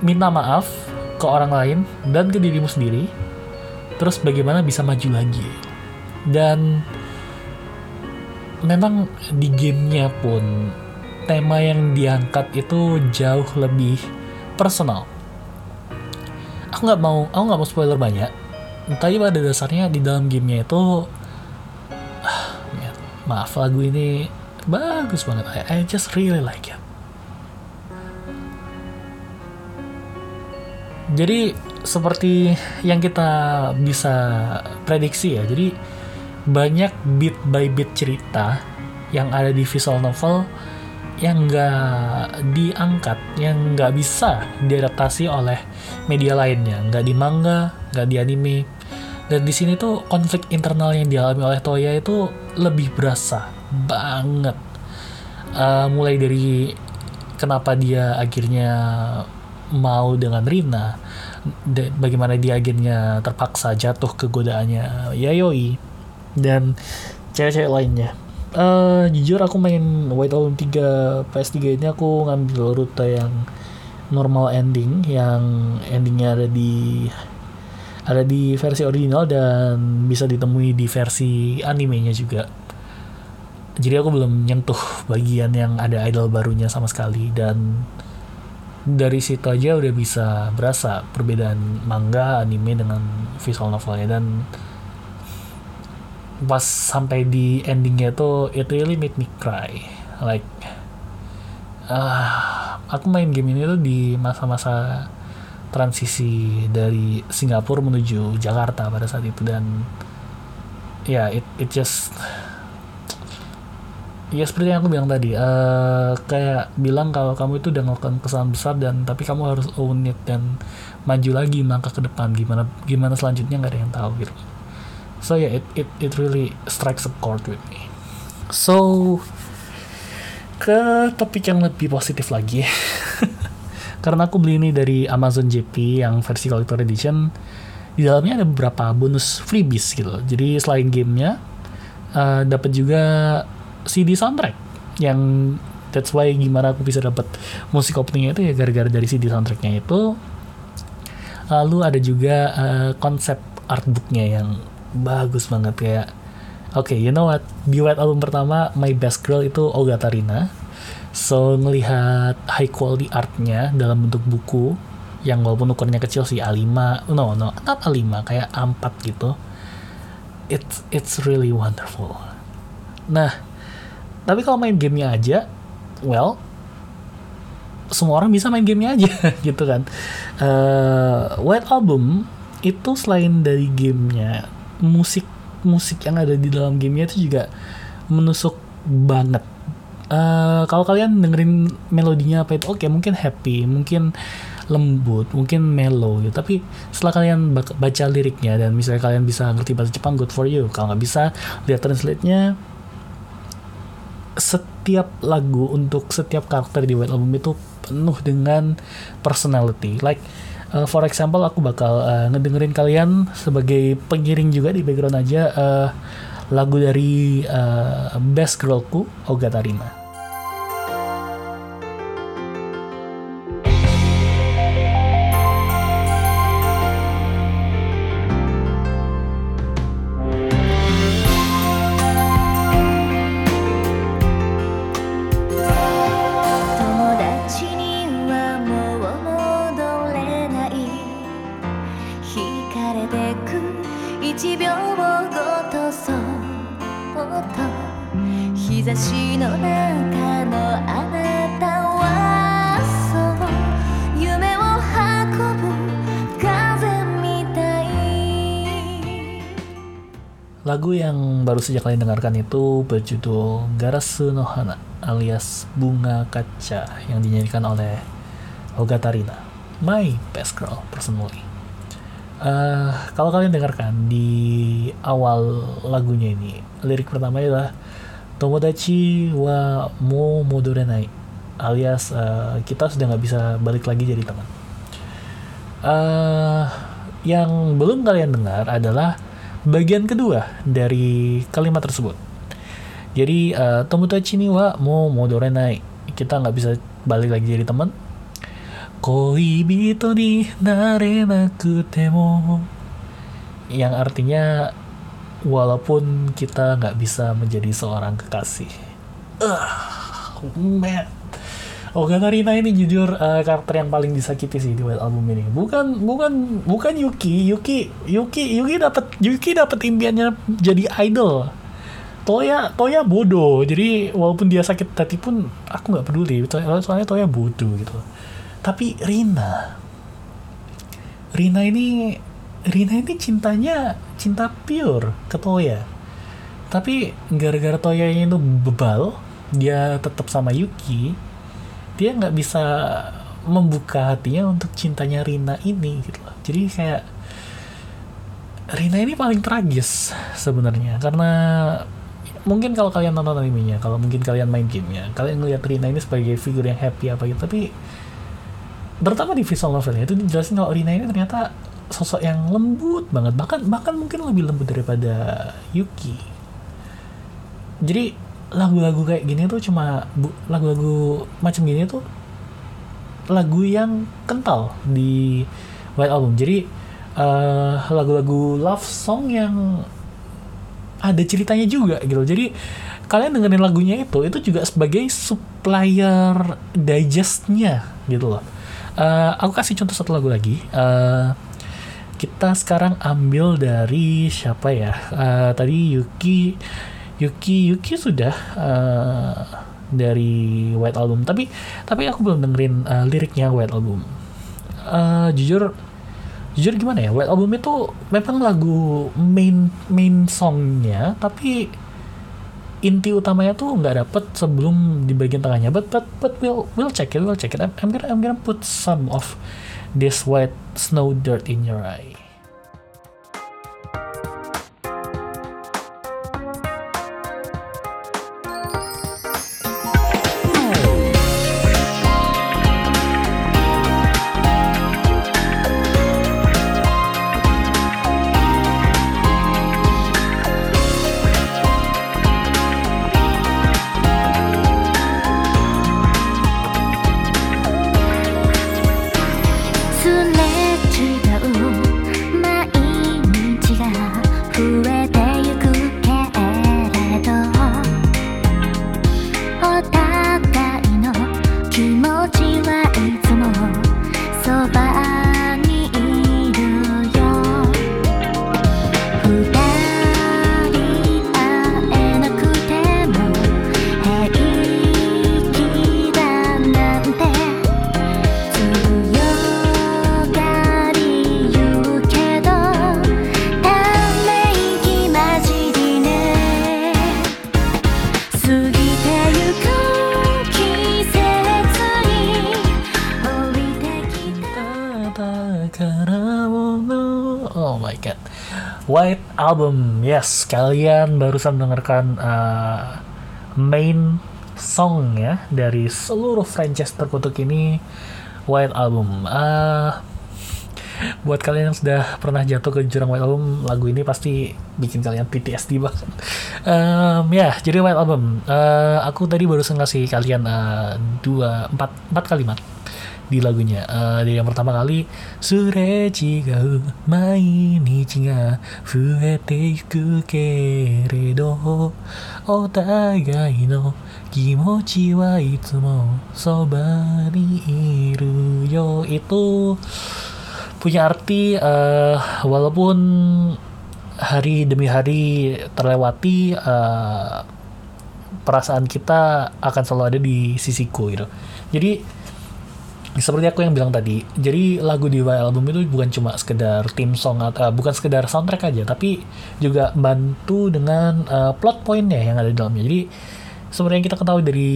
minta maaf ke orang lain dan ke dirimu sendiri terus bagaimana bisa maju lagi? Dan memang di gamenya pun tema yang diangkat itu jauh lebih personal. Aku nggak mau, aku nggak mau spoiler banyak. Tapi pada dasarnya di dalam gamenya itu, ah, maaf lagu ini bagus banget. I, I just really like it. Jadi seperti yang kita bisa prediksi ya. Jadi banyak bit by bit cerita yang ada di visual novel yang nggak diangkat, yang nggak bisa diadaptasi oleh media lainnya, nggak di manga, nggak di anime. Dan di sini tuh konflik internal yang dialami oleh Toya itu lebih berasa banget. Uh, mulai dari kenapa dia akhirnya mau dengan Rina, bagaimana dia akhirnya terpaksa jatuh ke godaannya Yayoi, dan cewek-cewek lainnya. Uh, jujur aku main White Album 3 PS3 ini aku ngambil rute yang normal ending yang endingnya ada di ada di versi original dan bisa ditemui di versi animenya juga. Jadi aku belum nyentuh bagian yang ada idol barunya sama sekali dan dari situ aja udah bisa berasa perbedaan manga anime dengan visual novelnya dan pas sampai di endingnya tuh it really made me cry. Like ah aku main game ini tuh di masa-masa transisi dari Singapura menuju Jakarta pada saat itu. Dan ya yeah, it it just ya seperti yang aku bilang tadi uh, kayak bilang kalau kamu itu udah melakukan kesalahan besar dan tapi kamu harus own it dan maju lagi melangkah ke depan. Gimana gimana selanjutnya nggak ada yang tahu gitu so yeah it it it really strikes a chord with me. So ke topik yang lebih positif lagi (laughs) karena aku beli ini dari Amazon JP yang versi collector edition di dalamnya ada beberapa bonus freebies gitu jadi selain gamenya uh, dapat juga CD soundtrack yang that's why gimana aku bisa dapat musik openingnya itu ya gara-gara dari CD soundtracknya itu. Lalu ada juga uh, konsep artbooknya yang bagus banget kayak oke okay, you know what? White album pertama my best girl itu Olga Tarina. So ngelihat high quality artnya dalam bentuk buku yang walaupun ukurannya kecil sih A5 no no not A5 kayak A4 gitu. It's it's really wonderful. Nah tapi kalau main gamenya aja well semua orang bisa main gamenya aja (laughs) gitu kan. Uh, White Album itu selain dari gamenya musik musik yang ada di dalam gamenya itu juga menusuk banget. Uh, kalau kalian dengerin melodinya apa itu oke okay, mungkin happy mungkin lembut mungkin mellow gitu. Tapi setelah kalian baca liriknya dan misalnya kalian bisa ngerti bahasa Jepang good for you. Kalau nggak bisa lihat translate-nya. Setiap lagu untuk setiap karakter di White Album itu penuh dengan personality. Like uh, for example aku bakal uh, ngedengerin kalian sebagai pengiring juga di background aja uh, lagu dari uh, Best Girlku Ogatarina. lagu saja kalian dengarkan itu berjudul Garasu no Hana alias Bunga Kaca yang dinyanyikan oleh Olga Tarina, my best girl personally. Uh, kalau kalian dengarkan di awal lagunya ini, lirik pertama adalah Tomodachi wa mo modorenai alias uh, kita sudah nggak bisa balik lagi jadi teman. Uh, yang belum kalian dengar adalah bagian kedua dari kalimat tersebut. Jadi uh, tomodachi ni wa mo modorenai. Kita nggak bisa balik lagi jadi teman. Koibito ni narenaku temo. Yang artinya walaupun kita nggak bisa menjadi seorang kekasih. Uh, man Katarina ini jujur uh, karakter yang paling disakiti sih di Album ini. Bukan bukan bukan Yuki. Yuki Yuki Yuki dapat Yuki dapat impiannya jadi idol. Toya Toya bodoh. Jadi walaupun dia sakit hati pun aku nggak peduli. Soalnya Toya bodoh gitu. Tapi Rina Rina ini Rina ini cintanya cinta pure ke Toya. Tapi gara-gara Toya itu bebal, dia tetap sama Yuki dia nggak bisa membuka hatinya untuk cintanya Rina ini gitu loh. Jadi kayak Rina ini paling tragis sebenarnya karena mungkin kalau kalian nonton animenya, kalau mungkin kalian main gamenya, kalian ngeliat Rina ini sebagai figur yang happy apa gitu, tapi terutama di visual novelnya itu dijelasin kalau Rina ini ternyata sosok yang lembut banget, bahkan bahkan mungkin lebih lembut daripada Yuki. Jadi lagu-lagu kayak gini tuh cuma lagu-lagu macam gini tuh lagu yang kental di White Album. Jadi uh, lagu-lagu love song yang ada ceritanya juga gitu. Jadi kalian dengerin lagunya itu itu juga sebagai supplier digestnya gitu loh. Uh, aku kasih contoh satu lagu lagi. Uh, kita sekarang ambil dari siapa ya? Uh, tadi Yuki, Yuki, Yuki sudah uh, dari White Album. Tapi tapi aku belum dengerin uh, liriknya White Album. Uh, jujur, jujur gimana ya? White Album itu memang lagu main main songnya, tapi inti utamanya tuh nggak dapet sebelum di bagian tengahnya. But but but we'll we'll check it, we'll check it. I'm, I'm gonna I'm gonna put some of this white snow dirt in your eye. Album. Yes kalian barusan mendengarkan uh, Main song ya Dari seluruh franchise terkutuk ini White Album. Uh, Buat kalian yang sudah pernah jatuh ke jurang White Album Lagu ini pasti bikin kalian PTSD banget. Um, Ya jadi White Album. Uh, Aku tadi barusan ngasih kalian uh, dua, empat, empat kalimat di lagunya. Uh, dari yang pertama kali mainichi ga fuete iku keredo otagai no kimochi wa itsumo soba ni iru yo itu punya arti uh, walaupun hari demi hari terlewati uh, perasaan kita akan selalu ada di sisiku gitu. Jadi seperti aku yang bilang tadi, jadi lagu di Y album itu bukan cuma sekedar theme song atau uh, bukan sekedar soundtrack aja, tapi juga bantu dengan uh, plot pointnya yang ada di dalamnya. Jadi seperti yang kita ketahui dari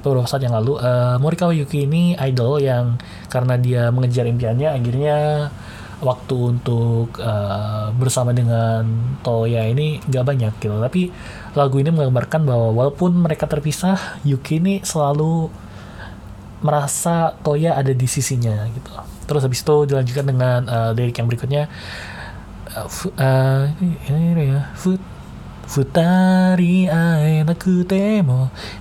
beberapa saat yang lalu, uh, Morikawa Yuki ini idol yang karena dia mengejar impiannya, akhirnya waktu untuk uh, bersama dengan Toya ini gak banyak gitu. Tapi lagu ini menggambarkan bahwa walaupun mereka terpisah, Yuki ini selalu merasa Toya ada di sisinya gitu. Terus habis itu dilanjutkan dengan uh, lirik yang berikutnya uh, ini ya Fut Futari aenaku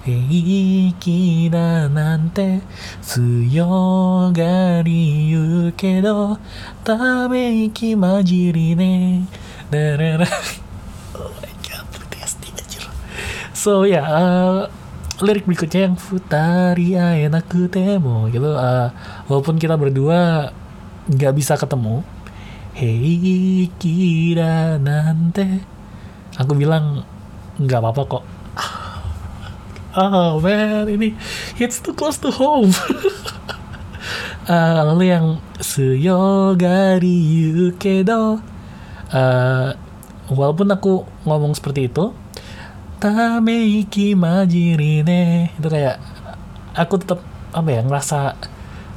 eiki da nante tsuyogari yu kedo tame iki majiri ne (laughs) Oh my god, PTSD anjir. So ya, yeah, uh, lirik berikutnya yang futari enak temo gitu. Uh, walaupun kita berdua nggak bisa ketemu. Hei kira nante. Aku bilang nggak apa-apa kok. (laughs) Oh man ini hits too close to home. Uh, (laughs) lalu yang suyogari yukedo uh, walaupun aku ngomong seperti itu Tameiki majirine itu kayak aku tetap apa ya ngerasa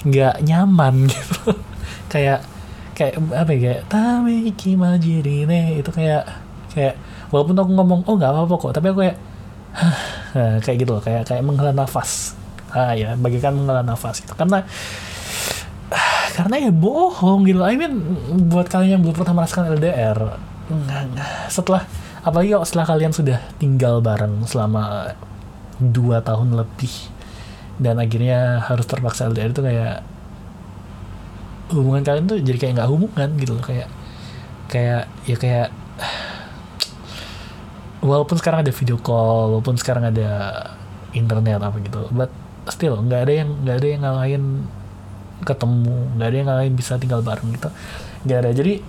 nggak nyaman (laughs) gitu. Kayak kayak apa ya kayak Tameiki majirine itu kayak kayak walaupun aku ngomong oh nggak apa-apa kok tapi aku kayak kayak gitu loh. Kayak kayak menghela nafas. Ah ya bagikan menghela nafas itu karena karena ya bohong gitu. I mean buat kalian yang belum pernah merasakan LDR setelah apalagi kalau setelah kalian sudah tinggal bareng selama dua tahun lebih dan akhirnya harus terpaksa LDR itu kayak hubungan kalian tuh jadi kayak nggak hubungan gitu loh kayak kayak ya kayak (sighs) walaupun sekarang ada video call walaupun sekarang ada internet apa gitu but still nggak ada yang nggak ada yang ngalahin ketemu nggak ada yang ngalahin bisa tinggal bareng gitu nggak ada. Jadi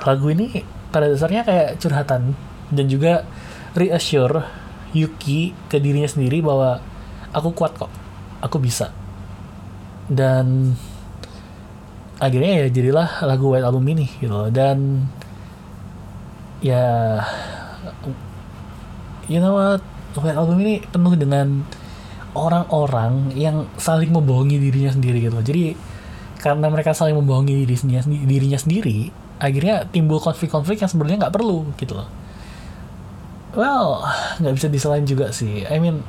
lagu ini pada dasarnya kayak curhatan dan juga reassure Yuki ke dirinya sendiri bahwa aku kuat kok, aku bisa. Dan akhirnya ya jadilah lagu White Album ini gitu loh. Dan ya you know what White Album ini penuh dengan orang-orang yang saling membohongi dirinya sendiri gitu loh. Jadi karena mereka saling membohongi dirinya, dirinya sendiri, akhirnya timbul konflik-konflik yang sebenarnya nggak perlu gitu loh. Well nggak bisa disalahin juga sih. I mean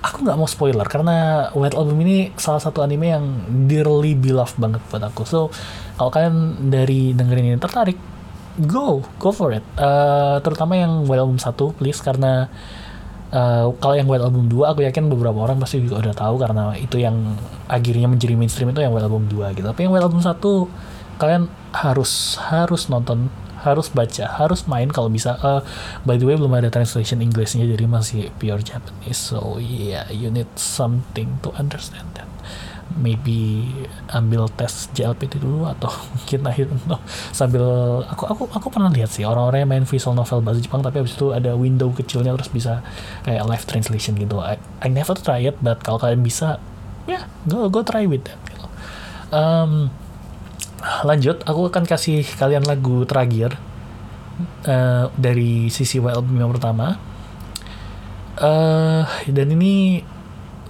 aku nggak mau spoiler karena White Album ini salah satu anime yang dearly beloved banget buat aku. So kalau kalian dari dengerin ini tertarik go go for it. Uh, terutama yang White Album 1 please karena uh, kalau yang White Album 2 aku yakin beberapa orang pasti juga udah tahu karena itu yang akhirnya menjadi mainstream itu yang White Album 2 gitu. Tapi yang White Album 1 kalian harus harus nonton harus baca, harus main kalau bisa. Uh, by the way belum ada translation Inggrisnya jadi masih pure Japanese. So yeah, you need something to understand that. Maybe ambil tes JLPT dulu atau (laughs) mungkin akhir no, sambil aku aku aku pernah lihat sih orang-orang yang main visual novel bahasa Jepang tapi habis itu ada window kecilnya terus bisa kayak live translation gitu. I, I never try it but kalau kalian bisa ya yeah, go go try with that gitu. Um, lanjut aku akan kasih kalian lagu terakhir uh, dari sisi album yang pertama. Uh, dan ini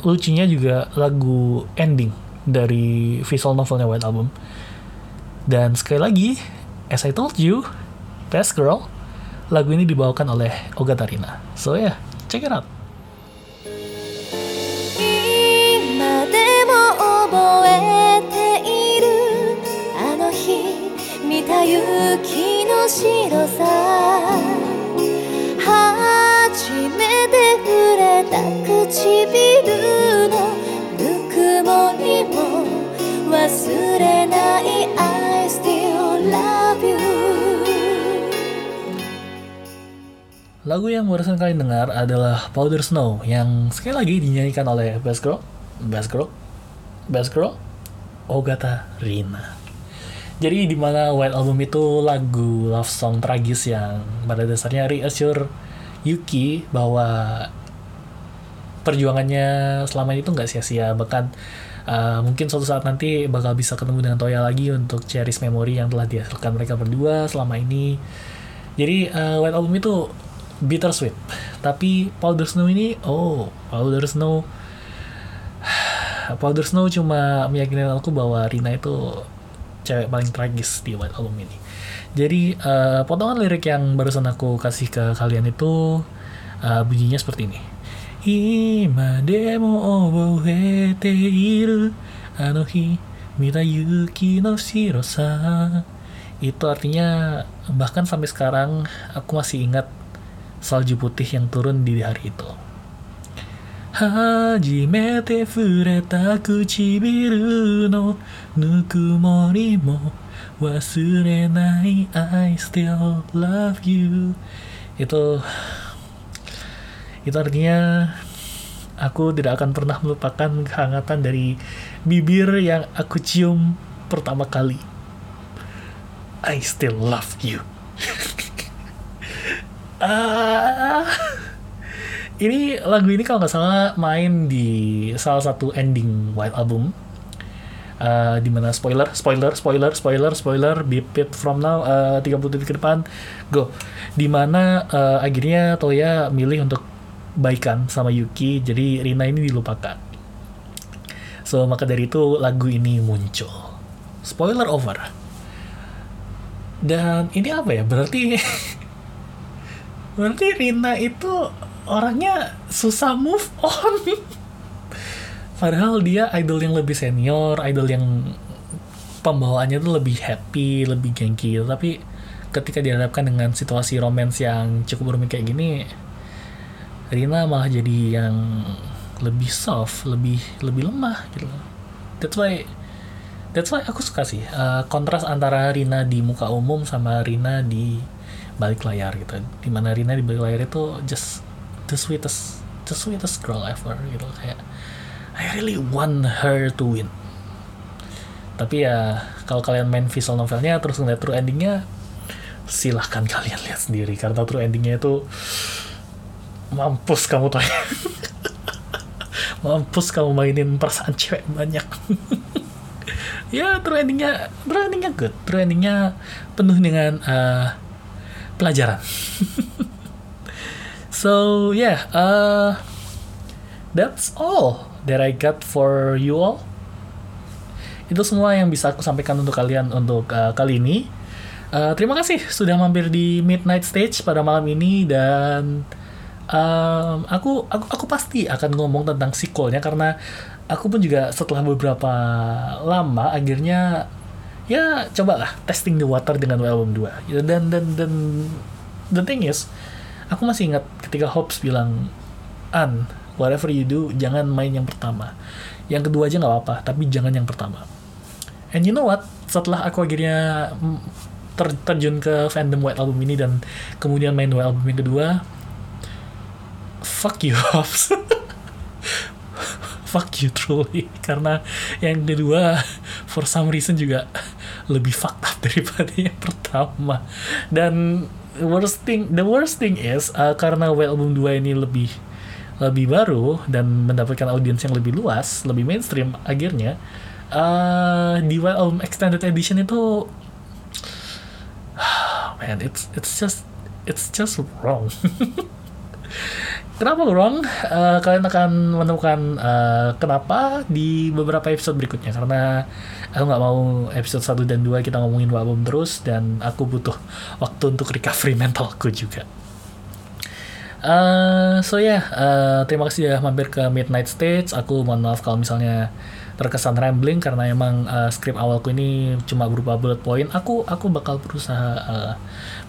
lucunya juga lagu ending dari visual novelnya White Album. Dan sekali lagi as I told you Best Girl lagu ini dibawakan oleh Ogata Rina so yeah check it out た雪の白さ初めて触れた唇のぬくもりも忘れない I still love you Lagu yang barusan kalian dengar adalah Powder Snow yang sekali lagi dinyanyikan oleh Bass Girl, Bass Girl, Bass Girl, Ogata Rina. Jadi di mana White Album itu lagu love song tragis yang pada dasarnya reassure Yuki bahwa perjuangannya selama ini tuh nggak sia-sia. Bahkan uh, mungkin suatu saat nanti bakal bisa ketemu dengan Toya lagi untuk cherish memori yang telah dihasilkan mereka berdua selama ini. Jadi uh, White Album itu bittersweet, tapi Powder Snow ini oh Powder Snow. (sighs) Powder Snow cuma meyakinkan aku bahwa Rina itu cewek paling tragis di White Album ini. Jadi uh, potongan lirik yang barusan aku kasih ke kalian itu uh, bunyinya seperti ini. Ima demo oboete iru ano hi mita yuki no shirosa. Itu artinya bahkan sampai sekarang aku masih ingat salju putih yang turun di hari itu. 初めて触れた唇のぬくもりも忘れない I still love you itu itu artinya aku tidak akan pernah melupakan kehangatan dari bibir yang aku cium pertama kali I still love you (laughs) ah ini lagu ini kalau nggak salah main di salah satu ending White Album Uh, di mana spoiler, spoiler, spoiler, spoiler, spoiler, beep it from now, uh, 30 detik ke depan, go. Di mana uh, akhirnya Toya milih untuk baikan sama Yuki, jadi Rina ini dilupakan. So, maka dari itu lagu ini muncul. Spoiler over. Dan ini apa ya, berarti... (laughs) berarti Rina itu orangnya susah move on. Padahal dia idol yang lebih senior idol yang pembawaannya tuh lebih happy lebih gengki. Tapi ketika dihadapkan dengan situasi romance yang cukup rumit kayak gini Rina malah jadi yang lebih soft lebih lebih lemah gitu. That's why that's why aku suka sih uh, kontras antara Rina di muka umum sama Rina di balik layar gitu. Di mana Rina di balik layar itu just the sweetest the sweetest girl ever gitu. Kayak I really want her to win. Tapi ya kalau kalian main visual novelnya terus ngeliat true endingnya silahkan kalian lihat sendiri. Karena true endingnya itu mampus kamu tuh (laughs) mampus kamu mainin perasaan cewek banyak. (laughs) Ya true endingnya true endingnya good. True endingnya penuh dengan uh, pelajaran (laughs) so yeah uh, that's all that I got for you all itu semua yang bisa aku sampaikan untuk kalian untuk uh, kali ini uh, terima kasih sudah mampir di midnight stage pada malam ini dan um, aku aku aku pasti akan ngomong tentang sequelnya karena aku pun juga setelah beberapa lama akhirnya ya cobalah testing the water dengan album 2 gitu. dan dan dan the thing is aku masih ingat ketika Hobbs bilang an whatever you do jangan main yang pertama. Yang kedua aja nggak apa-apa tapi jangan yang pertama. And you know what? Setelah aku akhirnya mm, ter terjun ke fandom White Album ini dan kemudian main White Album yang kedua fuck you (laughs) Hobbs fuck you truly. Karena yang kedua for some reason juga lebih fucked up (laughs) daripada yang pertama. Dan worst thing the worst thing is uh, karena Well Album 2 ini lebih lebih baru dan mendapatkan audiens yang lebih luas lebih mainstream akhirnya uh, di Well Album Extended Edition itu (sighs) man it's it's just it's just wrong (laughs) Kenapa wrong? Uh, kalian akan menemukan uh, kenapa di beberapa episode berikutnya karena aku nggak mau episode 1 dan 2 kita ngomongin album terus dan aku butuh waktu untuk recovery mentalku juga. Uh, so ya, yeah, uh, terima kasih ya mampir ke Midnight Stage. Aku mohon maaf kalau misalnya terkesan rambling karena emang uh, skrip awalku ini cuma berupa bullet point. Aku aku bakal berusaha uh,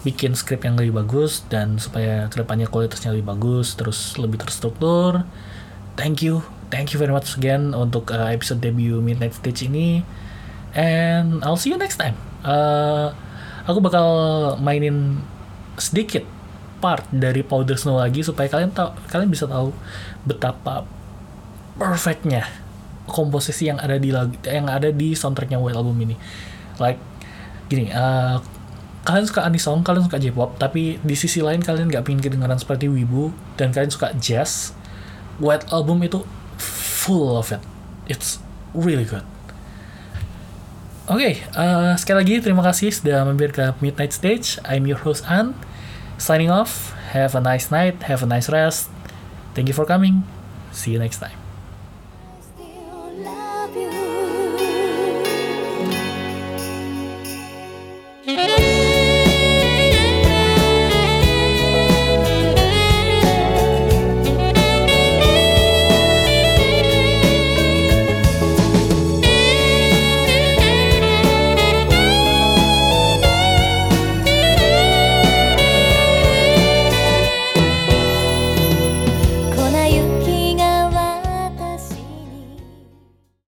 bikin skrip yang lebih bagus dan supaya ke depannya kualitasnya lebih bagus, terus lebih terstruktur. Thank you, thank you very much again untuk uh, episode debut Midnight Stage ini. And I'll see you next time. Uh, aku bakal mainin sedikit part dari Powder Snow lagi supaya kalian tahu kalian bisa tahu betapa perfectnya komposisi yang ada di lagu yang ada di soundtracknya White Album ini like gini uh, kalian suka anisong kalian suka J-pop tapi di sisi lain kalian nggak pingin kedengaran seperti Wibu dan kalian suka jazz White Album itu full of it it's really good Oke, okay, uh, sekali lagi terima kasih sudah mampir ke Midnight Stage. I'm your host An. Signing off. Have a nice night. Have a nice rest. Thank you for coming. See you next time.